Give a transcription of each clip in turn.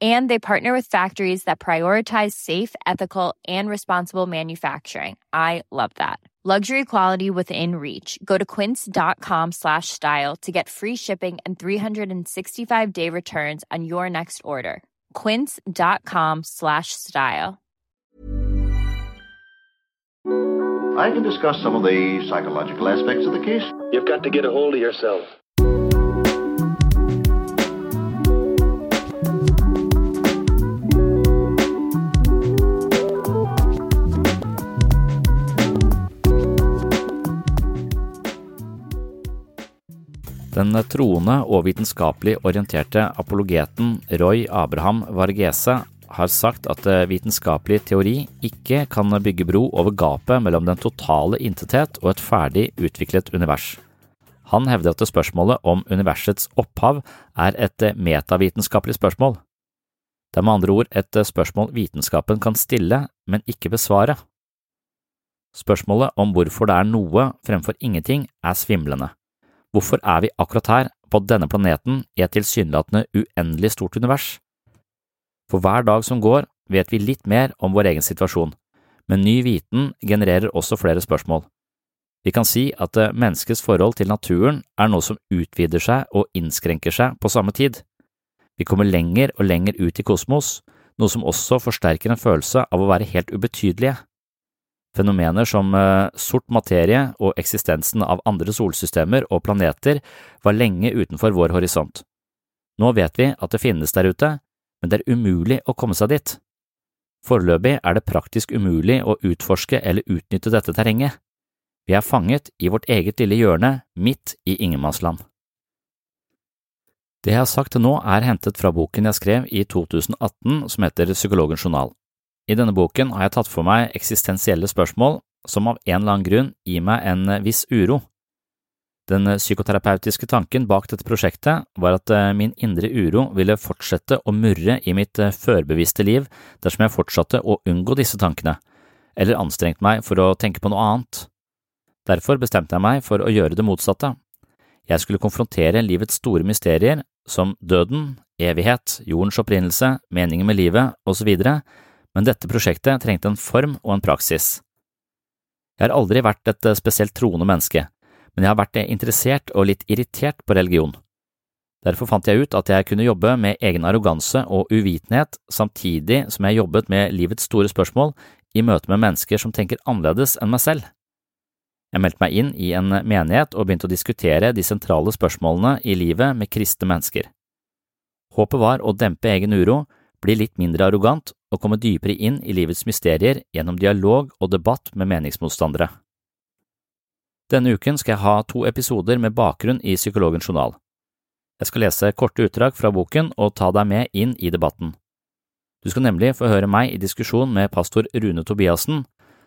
And they partner with factories that prioritize safe, ethical, and responsible manufacturing. I love that. Luxury quality within reach. Go to quince.com slash style to get free shipping and 365 day returns on your next order. Quince.com slash style. I can discuss some of the psychological aspects of the case. You've got to get a hold of yourself. Den troende og vitenskapelig orienterte apologeten Roy Abraham Vargese har sagt at eh, vitenskapelig teori ikke kan bygge bro over gapet mellom den totale intethet og et ferdig utviklet univers. Han hevder at spørsmålet om universets opphav er et eh, metavitenskapelig spørsmål. Det er med andre ord et eh, spørsmål vitenskapen kan stille, men ikke besvare. Spørsmålet om hvorfor det er noe fremfor ingenting er svimlende. Hvorfor er vi akkurat her, på denne planeten, i et tilsynelatende uendelig stort univers? For hver dag som går, vet vi litt mer om vår egen situasjon, men ny viten genererer også flere spørsmål. Vi kan si at eh, menneskets forhold til naturen er noe som utvider seg og innskrenker seg på samme tid. Vi kommer lenger og lenger ut i kosmos, noe som også forsterker en følelse av å være helt ubetydelige. Fenomener som eh, sort materie og eksistensen av andre solsystemer og planeter var lenge utenfor vår horisont. Nå vet vi at det finnes der ute, men det er umulig å komme seg dit. Foreløpig er det praktisk umulig å utforske eller utnytte dette terrenget. Vi er fanget i vårt eget lille hjørne midt i ingenmannsland. Det jeg har sagt til nå er hentet fra boken jeg skrev i 2018 som heter Psykologens journal. I denne boken har jeg tatt for meg eksistensielle spørsmål som av en eller annen grunn gir meg en viss uro. Den psykoterapeutiske tanken bak dette prosjektet var at eh, min indre uro ville fortsette å murre i mitt eh, førbevisste liv dersom jeg fortsatte å unngå disse tankene, eller anstrengte meg for å tenke på noe annet. Derfor bestemte jeg meg for å gjøre det motsatte. Jeg skulle konfrontere livets store mysterier, som døden, evighet, jordens opprinnelse, meningen med livet, osv., men dette prosjektet trengte en form og en praksis. Jeg har aldri vært et eh, spesielt troende menneske, men jeg har vært interessert og litt irritert på religion. Derfor fant jeg ut at jeg kunne jobbe med egen arroganse og uvitenhet samtidig som jeg jobbet med livets store spørsmål i møte med mennesker som tenker annerledes enn meg selv. Jeg meldte meg inn i en menighet og begynte å diskutere de sentrale spørsmålene i livet med kristne mennesker. Håpet var å dempe egen uro, bli litt mindre arrogant og komme dypere inn i livets mysterier gjennom dialog og debatt med meningsmotstandere. Denne uken skal jeg ha to episoder med bakgrunn i Psykologens journal. Jeg skal lese korte utdrag fra boken og ta deg med inn i debatten. Du skal nemlig få høre meg i diskusjon med pastor Rune Tobiassen,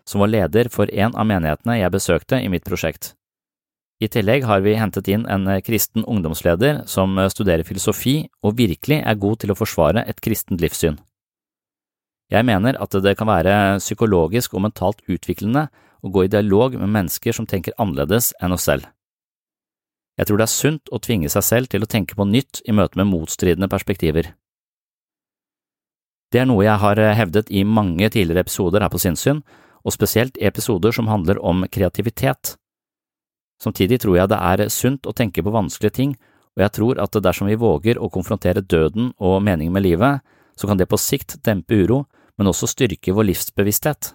som var leder for en av menighetene jeg besøkte i mitt prosjekt. I tillegg har vi hentet inn en kristen ungdomsleder som studerer filosofi og virkelig er god til å forsvare et kristent livssyn. Jeg mener at det kan være psykologisk og mentalt utviklende å gå i dialog med mennesker som tenker annerledes enn oss selv. Jeg tror det er sunt å tvinge seg selv til å tenke på nytt i møte med motstridende perspektiver. Det er noe jeg har hevdet i mange tidligere episoder her på Sinnssyn, og spesielt episoder som handler om kreativitet. Samtidig tror jeg det er sunt å tenke på vanskelige ting, og jeg tror at dersom vi våger å konfrontere døden og meningen med livet, så kan det på sikt dempe uro, men også styrke vår livsbevissthet.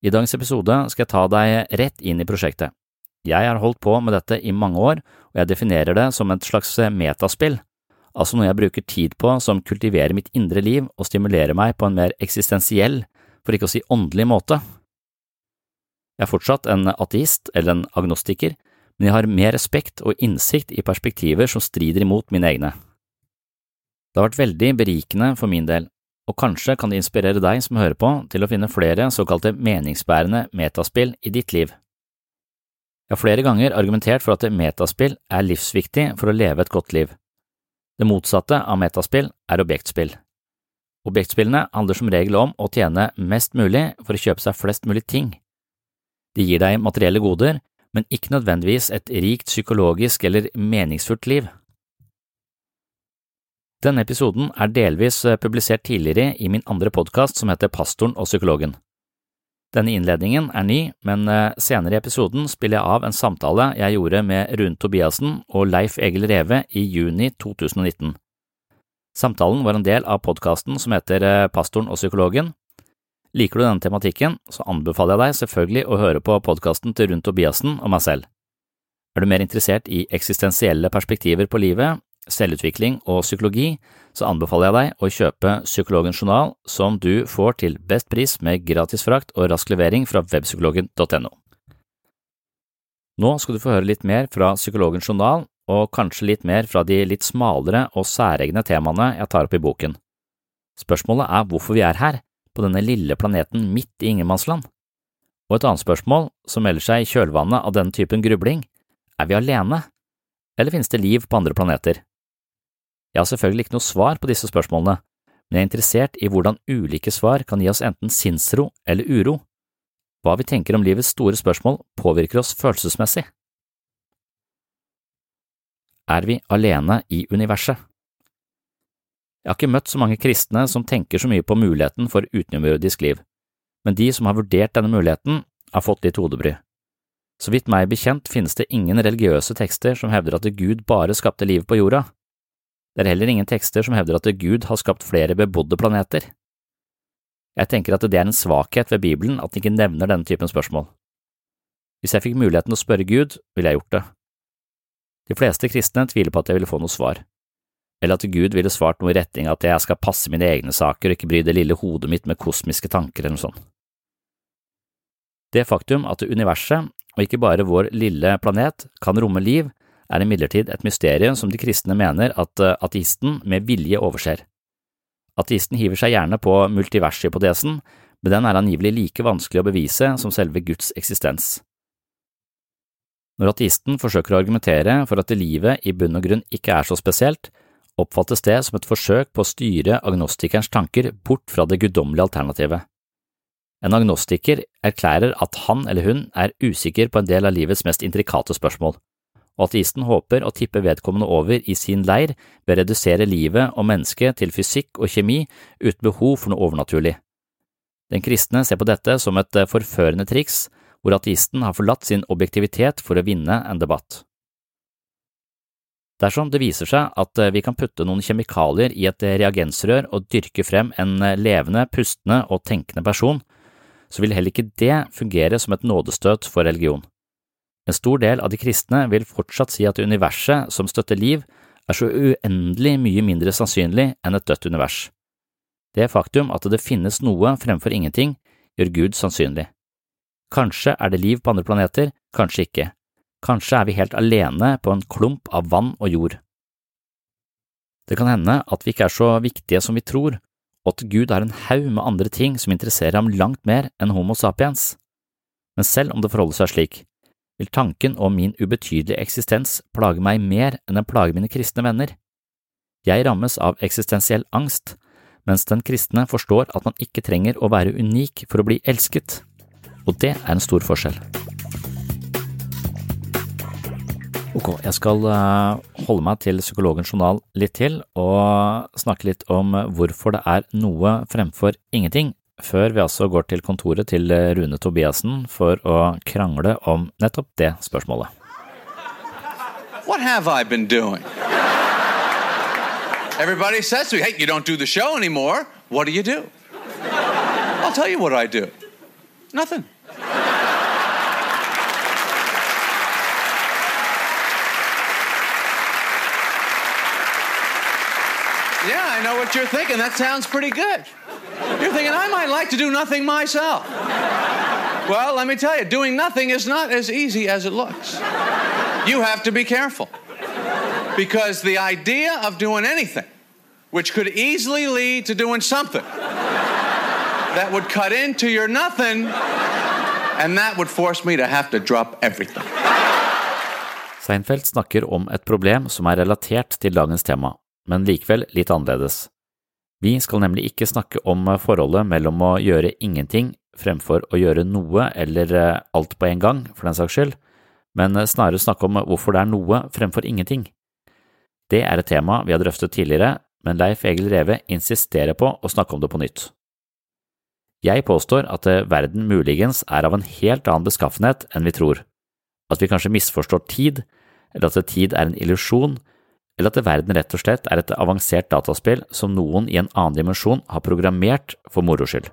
I dagens episode skal jeg ta deg rett inn i prosjektet. Jeg har holdt på med dette i mange år, og jeg definerer det som et slags metaspill, altså noe jeg bruker tid på som kultiverer mitt indre liv og stimulerer meg på en mer eksistensiell, for ikke å si åndelig måte. Jeg er fortsatt en ateist eller en agnostiker, men jeg har mer respekt og innsikt i perspektiver som strider imot mine egne. Det har vært veldig berikende for min del, og kanskje kan det inspirere deg som hører på til å finne flere såkalte meningsbærende metaspill i ditt liv. Jeg har flere ganger argumentert for at metaspill er livsviktig for å leve et godt liv. Det motsatte av metaspill er objektspill. Objektspillene handler som regel om å tjene mest mulig for å kjøpe seg flest mulig ting. De gir deg materielle goder, men ikke nødvendigvis et rikt psykologisk eller meningsfullt liv. Denne episoden er delvis eh, publisert tidligere i min andre podkast som heter Pastoren og psykologen. Denne innledningen er ny, men eh, senere i episoden spiller jeg av en samtale jeg gjorde med Rune Tobiassen og Leif Egil Reve i juni 2019. Samtalen var en del av podkasten som heter eh, Pastoren og psykologen. Liker du denne tematikken, så anbefaler jeg deg selvfølgelig å høre på podkasten til Rundt Tobiassen og meg selv. Er du mer interessert i eksistensielle perspektiver på livet, selvutvikling og psykologi, så anbefaler jeg deg å kjøpe Psykologens journal, som du får til best pris med gratis frakt og rask levering fra webpsykologen.no. Nå skal du få høre litt mer fra Psykologens journal, og kanskje litt mer fra de litt smalere og særegne temaene jeg tar opp i boken. Spørsmålet er hvorfor vi er her, på denne lille planeten midt i ingenmannsland. Og et annet spørsmål, som melder seg i kjølvannet av denne typen grubling, er vi alene, eller finnes det liv på andre planeter? Jeg har selvfølgelig ikke noe svar på disse spørsmålene, men jeg er interessert i hvordan ulike svar kan gi oss enten sinnsro eller uro. Hva vi tenker om livets store spørsmål påvirker oss følelsesmessig. Er vi alene i universet? Jeg har ikke møtt så mange kristne som tenker så mye på muligheten for utenomjordisk liv, men de som har vurdert denne muligheten, har fått litt hodebry. Så vidt meg bekjent finnes det ingen religiøse tekster som hevder at Gud bare skapte livet på jorda. Det er heller ingen tekster som hevder at Gud har skapt flere bebodde planeter. Jeg tenker at det er en svakhet ved Bibelen at den ikke nevner denne typen spørsmål. Hvis jeg fikk muligheten å spørre Gud, ville jeg gjort det. De fleste kristne tviler på at jeg ville få noe svar, eller at Gud ville svart noe i retning at jeg skal passe mine egne saker og ikke bry det lille hodet mitt med kosmiske tanker eller noe sånt. Det faktum at universet, og ikke bare vår lille planet, kan romme liv, er imidlertid et mysterium som de kristne mener at eh, ateisten med vilje overser. Ateisten hiver seg gjerne på multivershypotesen, men den er angivelig like vanskelig å bevise som selve Guds eksistens. Når ateisten forsøker å argumentere for at livet i bunn og grunn ikke er så spesielt, oppfattes det som et forsøk på å styre agnostikerens tanker bort fra det guddommelige alternativet. En agnostiker erklærer at han eller hun er usikker på en del av livets mest intrikate spørsmål og ateisten håper å tippe vedkommende over i sin leir ved å redusere livet og mennesket til fysikk og kjemi uten behov for noe overnaturlig. Den kristne ser på dette som et forførende triks hvor ateisten har forlatt sin objektivitet for å vinne en debatt. Dersom det viser seg at eh, vi kan putte noen kjemikalier i et reagensrør og dyrke frem en eh, levende, pustende og tenkende person, så vil heller ikke det fungere som et nådestøt for religion. En stor del av de kristne vil fortsatt si at universet som støtter liv, er så uendelig mye mindre sannsynlig enn et dødt univers. Det faktum at det finnes noe fremfor ingenting, gjør Gud sannsynlig. Kanskje er det liv på andre planeter, kanskje ikke. Kanskje er vi helt alene på en klump av vann og jord. Det kan hende at vi ikke er så viktige som vi tror, og at Gud har en haug med andre ting som interesserer ham langt mer enn Homo sapiens. Men selv om det forholder seg slik, vil tanken om min ubetydelige eksistens plage meg mer enn den plager mine kristne venner. Jeg rammes av eksistensiell angst, mens den kristne forstår at man ikke trenger å være unik for å bli elsket. Og det er en stor forskjell. Ok, jeg skal eh, holde meg til Psykologens journal litt til og snakke litt om hvorfor det er noe fremfor ingenting, før vi altså går til kontoret til Rune Tobiassen for å krangle om nettopp det spørsmålet. What have I been doing? Everybody says to me, hey, you don't do the show anymore. What do you do? I'll tell you what I do. Nothing. I know what you're thinking. That sounds pretty good. You're thinking, I might like to do nothing myself. Well, let me tell you, doing nothing is not as easy as it looks. You have to be careful. Because the idea of doing anything, which could easily lead to doing something, that would cut into your nothing, and that would force me to have to drop everything. Seinfeld snakker om et problem som er relatert til dagens tema, men likevel litt annerledes. Vi skal nemlig ikke snakke om forholdet mellom å gjøre ingenting fremfor å gjøre noe eller eh, alt på en gang, for den saks skyld, men snarere snakke om hvorfor det er noe fremfor ingenting. Det er et tema vi har drøftet tidligere, men Leif Egil Reve insisterer på å snakke om det på nytt. Jeg påstår at eh, verden muligens er av en helt annen beskaffenhet enn vi tror, at vi kanskje misforstår tid, eller at tid er en illusjon, eller at verden rett og slett er et avansert dataspill som noen i en annen dimensjon har programmert for moro skyld.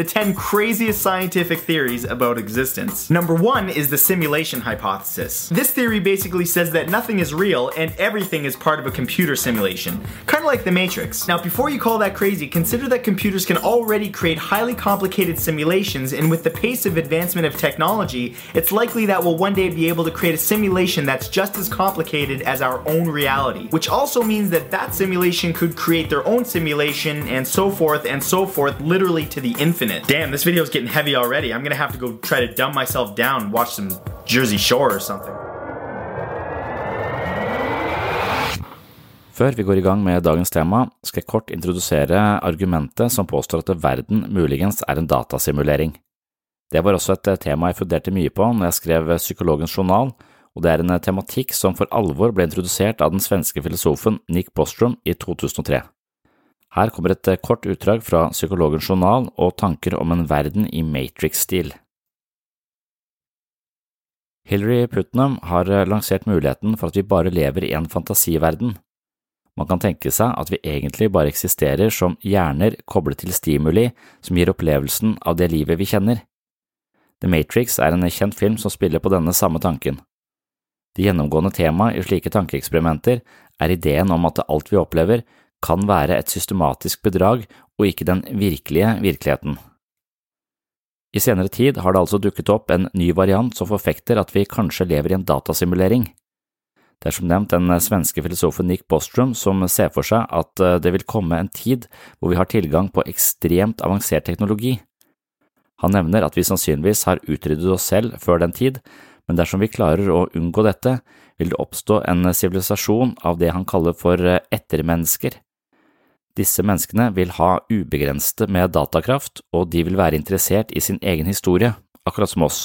The 10 craziest scientific theories about existence. Number one is the simulation hypothesis. This theory basically says that nothing is real and everything is part of a computer simulation, kind of like the Matrix. Now, before you call that crazy, consider that computers can already create highly complicated simulations, and with the pace of advancement of technology, it's likely that we'll one day be able to create a simulation that's just as complicated as our own reality, which also means that that simulation could create their own simulation and so forth and so forth, literally to the infinite. Damn, this video is getting heavy already. I'm gonna have to go try to dumb myself down watch some Jersey Shore or something. Før vi går i gang med dagens tema, skal jeg kort introdusere argumentet som påstår at verden muligens er en datasimulering. Det var også et tema jeg funderte mye på når jeg skrev Psykologens journal, og det er en tematikk som for alvor ble introdusert av den svenske filosofen Nick Bostrom i 2003. Her kommer et eh, kort utdrag fra Psykologens journal og tanker om en verden i Matrix-stil. Hillary Putnam har eh, lansert muligheten for at vi bare lever i en fantasiverden. Man kan tenke seg at vi egentlig bare eksisterer som hjerner koblet til stimuli som gir opplevelsen av det livet vi kjenner. The Matrix er en kjent film som spiller på denne samme tanken. Det gjennomgående temaet i slike tankeeksperimenter er ideen om at alt vi opplever, kan være et systematisk bedrag og ikke den virkelige virkeligheten. I senere tid har det altså dukket opp en ny variant som forfekter at vi kanskje lever i en datasimulering. Det er som nevnt den svenske filosofen Nick Bostrom som ser for seg at eh, det vil komme en tid hvor vi har tilgang på ekstremt avansert teknologi. Han nevner at vi sannsynligvis har utryddet oss selv før den tid, men dersom vi klarer å unngå dette, vil det oppstå en sivilisasjon av det han kaller for eh, ettermennesker. Disse menneskene vil ha ubegrensede med datakraft, og de vil være interessert i sin egen historie, akkurat som oss.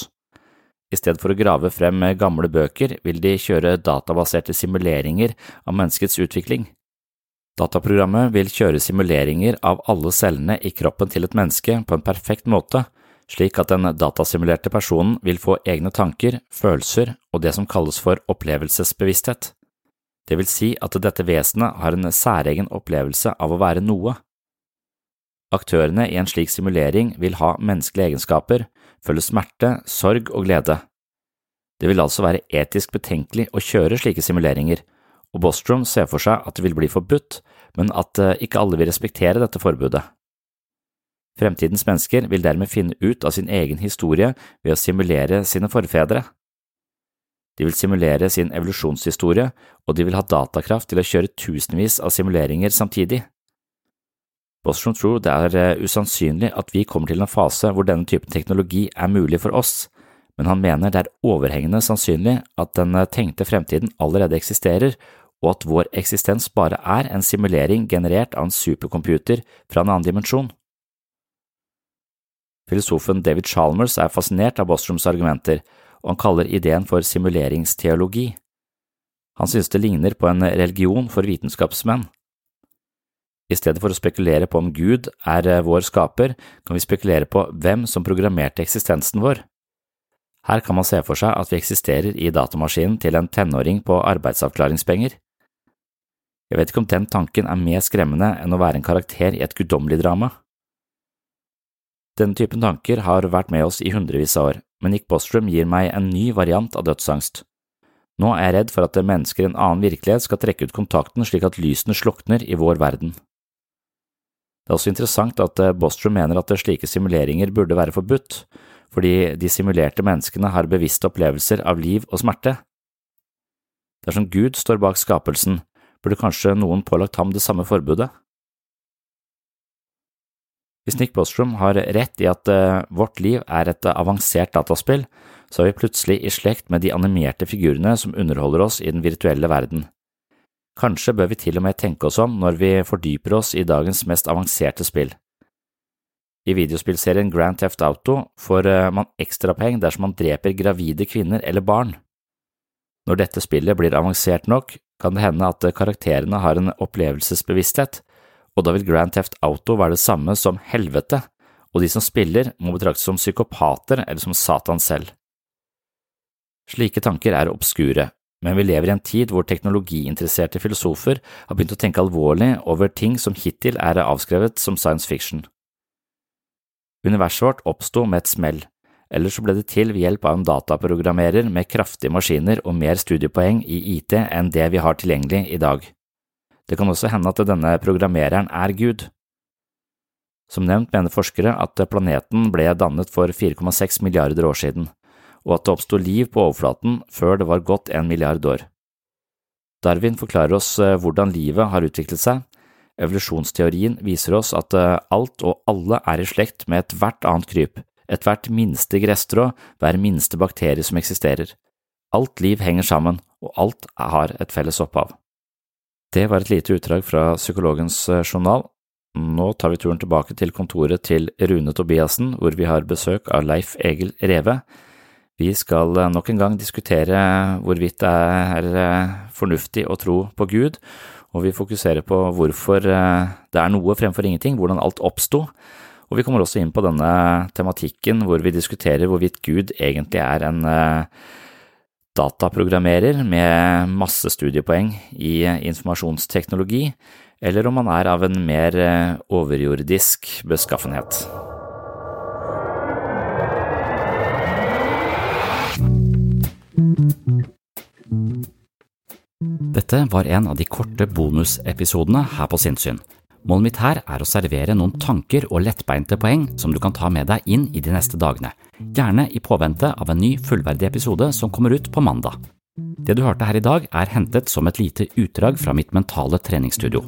I stedet for å grave frem gamle bøker, vil de kjøre databaserte simuleringer av menneskets utvikling. Dataprogrammet vil kjøre simuleringer av alle cellene i kroppen til et menneske på en perfekt måte, slik at den datasimulerte personen vil få egne tanker, følelser og det som kalles for opplevelsesbevissthet. Det vil si at dette vesenet har en særegen opplevelse av å være noe. Aktørene i en slik simulering vil ha menneskelige egenskaper, føle smerte, sorg og glede. Det vil altså være etisk betenkelig å kjøre slike simuleringer, og Bostrom ser for seg at det vil bli forbudt, men at eh, ikke alle vil respektere dette forbudet. Fremtidens mennesker vil dermed finne ut av sin egen historie ved å simulere sine forfedre. De vil simulere sin evolusjonshistorie, og de vil ha datakraft til å kjøre tusenvis av simuleringer samtidig. Bostrom tror det er eh, usannsynlig at vi kommer til en fase hvor denne typen teknologi er mulig for oss, men han mener det er overhengende sannsynlig at den eh, tenkte fremtiden allerede eksisterer, og at vår eksistens bare er en simulering generert av en supercomputer fra en annen dimensjon. Filosofen David Chalmers er fascinert av Bostroms argumenter, og han kaller ideen for simuleringsteologi. Han synes det ligner på en religion for vitenskapsmenn. I stedet for å spekulere på om Gud er eh, vår skaper, kan vi spekulere på hvem som programmerte eksistensen vår. Her kan man se for seg at vi eksisterer i datamaskinen til en tenåring på arbeidsavklaringspenger. Jeg vet ikke om den tanken er mer skremmende enn å være en karakter i et guddommelig drama. Denne typen tanker har vært med oss i hundrevis av år, men Nick Bostrom gir meg en ny variant av dødsangst. Nå er jeg redd for at mennesker i en annen virkelighet skal trekke ut kontakten slik at lysene slukner i vår verden. Det er også interessant at eh, Bostrom mener at slike simuleringer burde være forbudt, fordi de simulerte menneskene har bevisste opplevelser av liv og smerte. Dersom Gud står bak skapelsen, burde kanskje noen pålagt ham det samme forbudet? Hvis Nick Bostrom har rett i at uh, vårt liv er et avansert dataspill, så er vi plutselig i slekt med de animerte figurene som underholder oss i den virtuelle verden. Kanskje bør vi til og med tenke oss om når vi fordyper oss i dagens mest avanserte spill. I videospillserien Grand Theft Auto får uh, man ekstrapoeng dersom man dreper gravide kvinner eller barn. Når dette spillet blir avansert nok, kan det hende at karakterene har en opplevelsesbevissthet og da vil Grand Theft Auto være det samme som helvete, og de som spiller må betraktes som psykopater eller som Satan selv. Slike tanker er obskure, men vi lever i en tid hvor teknologiinteresserte filosofer har begynt å tenke alvorlig over ting som hittil er avskrevet som science fiction. Universet vårt oppsto med et smell, eller så ble det til ved hjelp av en dataprogrammerer med kraftige maskiner og mer studiepoeng i IT enn det vi har tilgjengelig i dag. Det kan også hende at denne programmereren er Gud. Som nevnt mener forskere at planeten ble dannet for 4,6 milliarder år siden, og at det oppsto liv på overflaten før det var gått en milliard år. Darwin forklarer oss eh, hvordan livet har utviklet seg. Evolusjonsteorien viser oss at eh, alt og alle er i slekt med ethvert annet kryp, ethvert minste gresstrå, hver minste bakterie som eksisterer. Alt liv henger sammen, og alt har et felles opphav. Det var et lite utdrag fra Psykologens eh, journal. Nå tar vi turen tilbake til kontoret til Rune Tobiassen, hvor vi har besøk av Leif Egil Reve. Vi skal eh, nok en gang diskutere hvorvidt det er eh, fornuftig å tro på Gud, og vi fokuserer på hvorfor det er noe fremfor ingenting, hvordan alt oppsto. Og vi kommer også inn på denne tematikken hvor vi diskuterer hvorvidt Gud egentlig er en dataprogrammerer med masse studiepoeng i informasjonsteknologi, eller om han er av en mer eh, overjordisk beskaffenhet. Dette var en av de korte bonusepisodene her på Sinnsyn. Målet mitt her er å servere noen tanker og lettbeinte poeng som du kan ta med deg inn i de neste dagene, gjerne i påvente av en ny fullverdig episode som kommer ut på mandag. Det du hørte her i dag er hentet som et lite utdrag fra mitt mentale treningsstudio.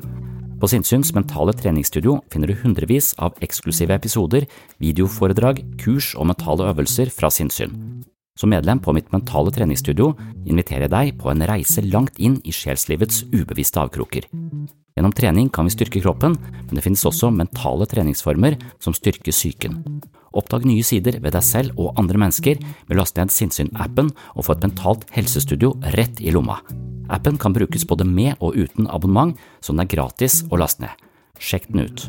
På Sinnsyns mentale treningsstudio finner du hundrevis av eksklusive episoder, videoforedrag, kurs og mentale øvelser fra sinnssyn. Som medlem på mitt mentale treningsstudio inviterer jeg deg på en reise langt inn i sjelslivets ubevisste avkroker. Gjennom trening kan vi styrke kroppen, men det finnes også mentale treningsformer som styrker psyken. Oppdag nye sider ved deg selv og andre mennesker ved å laste ned Sinnsyn-appen og få et mentalt helsestudio rett i lomma. Appen kan brukes både med og uten abonnement, så den er gratis å laste ned. Sjekk den ut.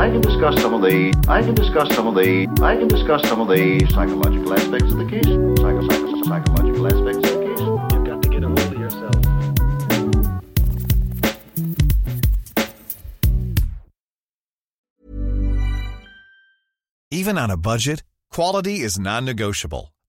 I can discuss some of the I can discuss some of the I can discuss some of the psychological aspects of the case. Psycho, psycho, psychological aspects of the case. You've got to get a hold of yourself. Even on a budget, quality is non-negotiable.